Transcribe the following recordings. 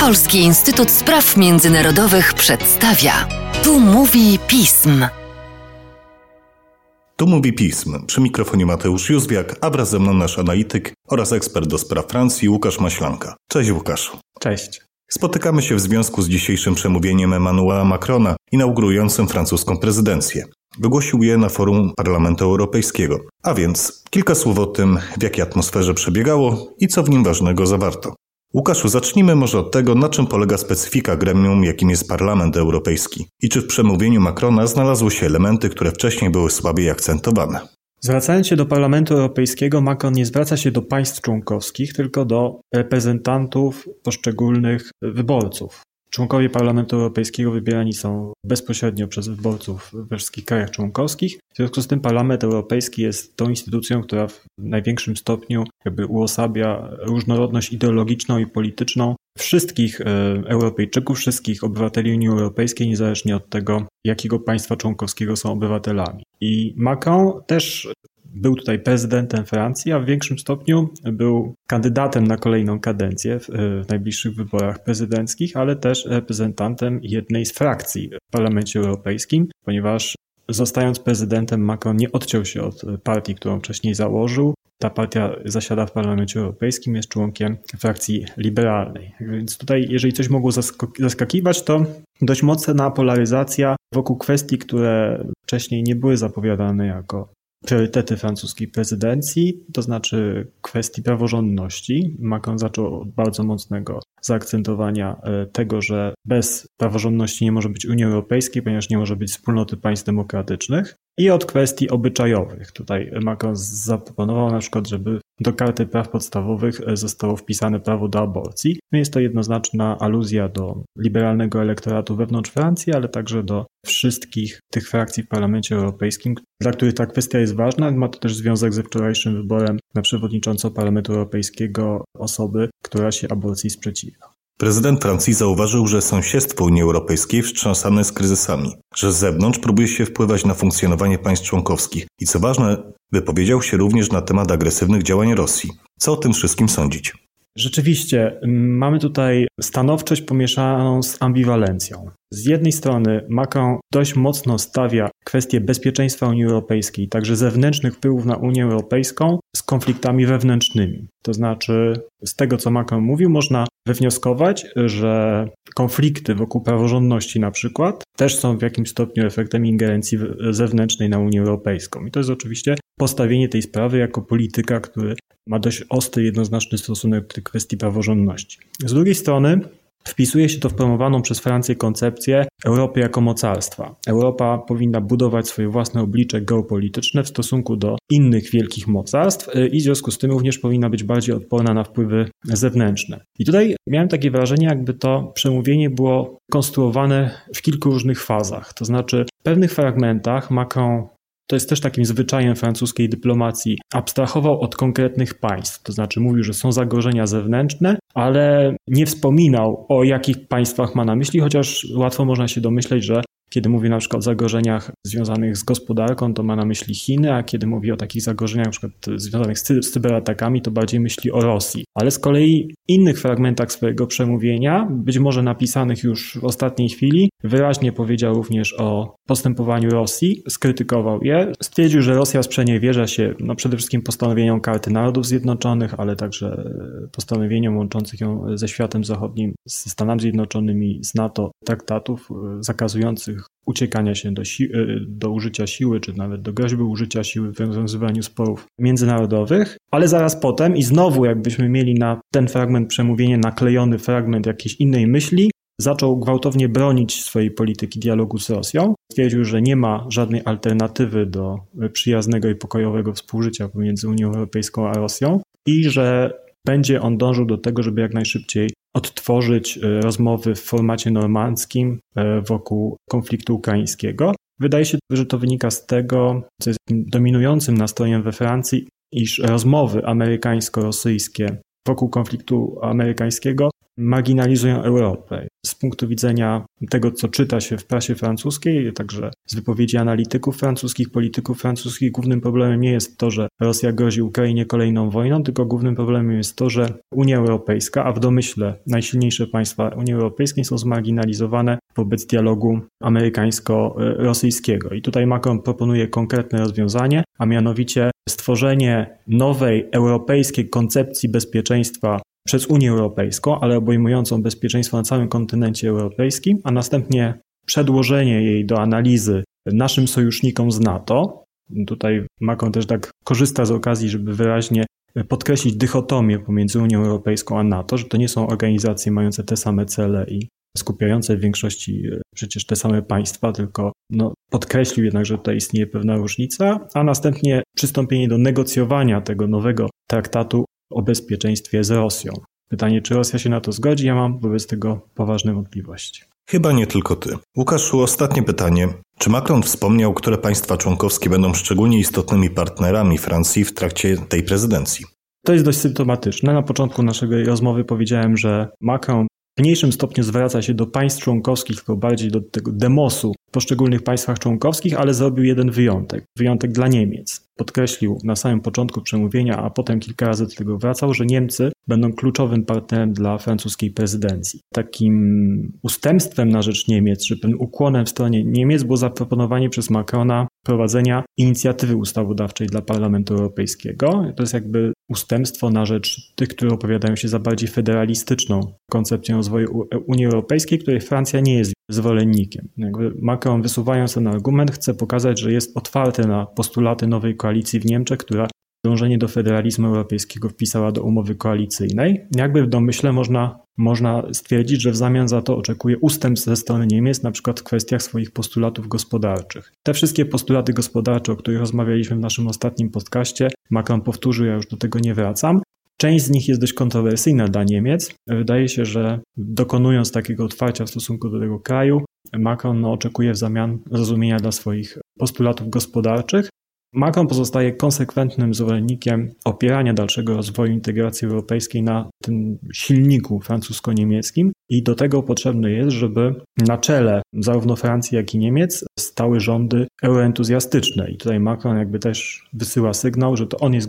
Polski Instytut Spraw Międzynarodowych przedstawia. Tu mówi pism. Tu mówi pism. Przy mikrofonie Mateusz Józwiak, a wraz ze mną nasz analityk oraz ekspert do spraw Francji Łukasz Maślanka. Cześć Łukaszu. Cześć. Spotykamy się w związku z dzisiejszym przemówieniem Emmanuela Macrona, inaugurującym francuską prezydencję. Wygłosił je na forum Parlamentu Europejskiego. A więc kilka słów o tym, w jakiej atmosferze przebiegało i co w nim ważnego zawarto. Łukaszu, zacznijmy może od tego, na czym polega specyfika gremium, jakim jest Parlament Europejski i czy w przemówieniu Macrona znalazły się elementy, które wcześniej były słabiej akcentowane. Zwracając się do Parlamentu Europejskiego, Macron nie zwraca się do państw członkowskich, tylko do reprezentantów poszczególnych wyborców. Członkowie Parlamentu Europejskiego wybierani są bezpośrednio przez wyborców we wszystkich krajach członkowskich. W związku z tym Parlament Europejski jest tą instytucją, która w największym stopniu jakby uosabia różnorodność ideologiczną i polityczną wszystkich e, Europejczyków, wszystkich obywateli Unii Europejskiej, niezależnie od tego, jakiego państwa członkowskiego są obywatelami. I Macron też był tutaj prezydentem Francji, a w większym stopniu był kandydatem na kolejną kadencję w, w, najbliższych wyborach prezydenckich, ale też reprezentantem jednej z frakcji w Parlamencie Europejskim, ponieważ zostając prezydentem Macron nie odciął się od partii, którą wcześniej założył. Ta partia zasiada w Parlamencie Europejskim, jest członkiem frakcji liberalnej. Więc tutaj, jeżeli coś mogło zaskakiwać, to dość mocna polaryzacja wokół kwestii, które wcześniej nie były zapowiadane jako priorytety francuskiej prezydencji, to znaczy kwestii praworządności. Macron zaczął od bardzo mocnego zaakcentowania e, tego, że bez praworządności nie może być Unii Europejskiej, ponieważ nie może być wspólnoty państw demokratycznych. I od kwestii obyczajowych. Tutaj Macron zaproponował na przykład, żeby do karty praw podstawowych e, zostało wpisane prawo do aborcji. No jest to jednoznaczna aluzja do liberalnego elektoratu wewnątrz Francji, ale także do wszystkich tych frakcji w Parlamencie Europejskim, dla których ta kwestia jest ważna. Ma to też związek ze wczorajszym wyborem na przewodniczącą Parlamentu Europejskiego osoby, która się aborcji sprzeciwia. Prezydent Francji zauważył, że sąsiedztwo Unii Europejskiej wstrząsane jest kryzysami, że z zewnątrz próbuje się wpływać na funkcjonowanie państw członkowskich i co ważne, wypowiedział się również na temat agresywnych działań Rosji. Co o tym wszystkim sądzić? Rzeczywiście, mamy tutaj stanowczość pomieszaną z ambiwalencją. Z jednej strony Macron dość mocno stawia kwestię bezpieczeństwa Unii Europejskiej, także zewnętrznych wpływów na Unię Europejską z konfliktami wewnętrznymi. To znaczy, z tego co Macron mówił, można wywnioskować, że konflikty wokół praworządności na przykład też są w jakimś stopniu efektem ingerencji zewnętrznej na Unię Europejską. I to jest oczywiście postawienie tej sprawy jako polityka, który ma dość ostry, jednoznaczny stosunek do kwestii praworządności. Z drugiej strony Wpisuje się to w promowaną przez Francję koncepcję Europy jako mocarstwa. Europa powinna budować swoje własne oblicze geopolityczne w stosunku do innych wielkich mocarstw y, i w związku z tym również powinna być bardziej odporna na wpływy zewnętrzne. I tutaj miałem takie wrażenie, jakby to przemówienie było konstruowane w kilku różnych fazach. To znaczy, w pewnych fragmentach Macron to jest też takim zwyczajem francuskiej dyplomacji, abstrahował od konkretnych państw, to znaczy mówił, że są zagrożenia zewnętrzne, ale nie wspominał o jakich państwach ma na myśli, chociaż łatwo można się domyśleć, że kiedy mówi na przykład o zagrożeniach związanych z gospodarką, to ma na myśli Chiny, a kiedy mówi o takich zagrożeniach na przykład związanych z, cyberatakami, to bardziej myśli o Rosji. Ale z kolei w innych fragmentach swojego przemówienia, być może napisanych już w ostatniej chwili, wyraźnie powiedział również o postępowaniu Rosji, skrytykował je, stwierdził, że Rosja sprzeniewierza się no, przede wszystkim postanowieniom Karty Narodów Zjednoczonych, ale także postanowieniom łączących ją ze światem zachodnim, z Stanami Zjednoczonymi, z NATO, traktatów zakazujących uciekania się do, si- e, do użycia siły, czy nawet do groźby użycia siły w rozwiązywaniu sporów międzynarodowych, ale zaraz potem i znowu jakbyśmy mieli na ten fragment przemówienia naklejony fragment jakiejś innej myśli, zaczął gwałtownie bronić swojej polityki dialogu z Rosją. Stwierdził, że nie ma żadnej alternatywy do przyjaznego i pokojowego współżycia pomiędzy Unią Europejską a Rosją i że będzie on dążył do tego, żeby jak najszybciej odtworzyć e, rozmowy w formacie normandzkim e, wokół konfliktu ukraińskiego. Wydaje się, że to wynika z tego, co jest dominującym nastrojem we Francji, iż rozmowy amerykańsko-rosyjskie wokół konfliktu amerykańskiego marginalizują Europę. Z punktu widzenia tego, co czyta się w prasie francuskiej, także z wypowiedzi analityków francuskich, polityków francuskich, głównym problemem nie jest to, że Rosja grozi Ukrainie kolejną wojną, tylko głównym problemem jest to, że Unia Europejska, a w domyśle najsilniejsze państwa Unii Europejskiej są zmarginalizowane wobec dialogu amerykańsko-rosyjskiego. I tutaj Macron proponuje konkretne rozwiązanie, a mianowicie stworzenie nowej europejskiej koncepcji bezpieczeństwa przez Unię Europejską, ale obejmującą bezpieczeństwo na całym kontynencie europejskim, a następnie przedłożenie jej do analizy naszym sojusznikom z NATO. Tutaj Macron też tak korzysta z okazji, żeby wyraźnie podkreślić dychotomię pomiędzy Unią Europejską a NATO, że to nie są organizacje mające te same cele i skupiające w większości e, przecież te same państwa, tylko no, podkreślił jednak, że tutaj istnieje pewna różnica, a następnie przystąpienie do negocjowania tego nowego traktatu o bezpieczeństwie z Rosją. Pytanie, czy Rosja się na to zgodzi? Ja mam wobec tego poważne wątpliwości. Chyba nie tylko ty. Łukaszu, ostatnie pytanie. Czy Macron wspomniał, które państwa członkowskie będą szczególnie istotnymi partnerami Francji w trakcie tej prezydencji? To jest dość symptomatyczne. Na początku naszej rozmowy powiedziałem, że Macron w mniejszym stopniu zwraca się do państw członkowskich, tylko bardziej do tego demosu w poszczególnych państwach członkowskich, ale zrobił jeden wyjątek. Wyjątek dla Niemiec. Podkreślił na samym początku przemówienia, a potem kilka razy do tego wracał, że Niemcy będą kluczowym partnerem dla francuskiej prezydencji. Takim ustępstwem na rzecz Niemiec, czy pewnym ukłonem w stronie Niemiec było zaproponowanie przez Macrona prowadzenia inicjatywy ustawodawczej dla Parlamentu Europejskiego. To jest jakby ustępstwo na rzecz tych, którzy opowiadają się za bardziej federalistyczną koncepcją rozwoju Unii Europejskiej, której Francja nie jest zwolennikiem. Jakby Macron wysuwając ten argument chce pokazać, że jest otwarty na postulaty nowej koalicji w Niemczech, która dążenie do federalizmu europejskiego wpisała do umowy koalicyjnej. Jakby w domyśle można, można stwierdzić, że w zamian za to oczekuje ustępstw ze strony Niemiec, na przykład w kwestiach swoich postulatów gospodarczych. Te wszystkie postulaty gospodarcze, o których rozmawialiśmy w naszym ostatnim podcaście, Macron powtórzył, ja już do tego nie wracam. Część z nich jest dość kontrowersyjna dla Niemiec. Wydaje się, że dokonując takiego otwarcia w stosunku do tego kraju, Macron no, oczekuje w zamian zrozumienia dla swoich postulatów gospodarczych, Macron pozostaje konsekwentnym zwolennikiem opierania dalszego rozwoju integracji europejskiej na tym silniku francusko-niemieckim i do tego potrzebne jest, żeby na czele zarówno Francji, jak i Niemiec stały rządy euroentuzjastyczne. I tutaj Macron jakby też wysyła sygnał, że to on jest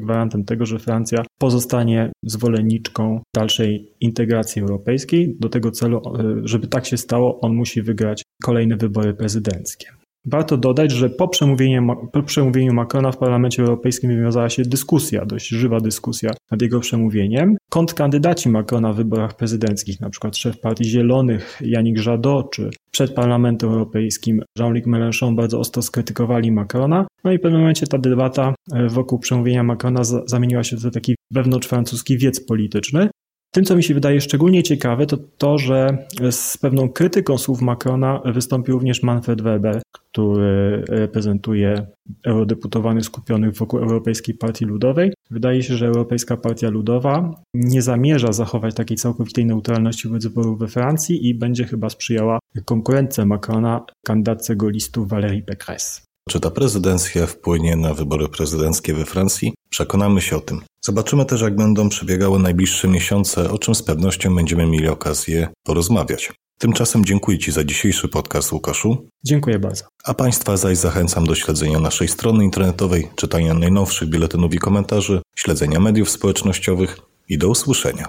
gwarantem tego, że Francja pozostanie zwolenniczką dalszej integracji europejskiej. Do tego celu, żeby tak się stało, on musi wygrać kolejne wybory prezydenckie. Warto dodać, że po przemówieniu, po przemówieniu Macrona w Parlamencie Europejskim wywiązała się dyskusja, dość żywa dyskusja nad jego przemówieniem. Kontrkandydaci Macrona w wyborach prezydenckich, np. szef Partii Zielonych Janik Żado, czy przed Parlamentem Europejskim Jean-Luc Mélenchon bardzo ostro skrytykowali Macrona. No i w pewnym momencie ta debata e, wokół przemówienia Macrona zamieniła się w taki wewnątrzfrancuski wiec polityczny. Tym, co mi się wydaje szczególnie ciekawe, to to, że z pewną krytyką słów Macrona wystąpił również Manfred Weber, który reprezentuje eurodeputowanych skupionych wokół Europejskiej Partii Ludowej. Wydaje się, że Europejska Partia Ludowa nie zamierza zachować takiej całkowitej neutralności wobec wyborów we Francji i będzie chyba sprzyjała konkurencji Macrona kandydatce golistów Valérie Pécresse. Czy ta prezydencja wpłynie na wybory prezydenckie we Francji? Przekonamy się o tym. Zobaczymy też, jak będą przebiegały najbliższe miesiące, o czym z pewnością będziemy mieli okazję porozmawiać. Tymczasem dziękuję Ci za dzisiejszy podcast, Łukaszu. Dziękuję bardzo. A Państwa zaś zachęcam do śledzenia naszej strony internetowej, czytania najnowszych biuletynów i komentarzy, śledzenia mediów społecznościowych i do usłyszenia.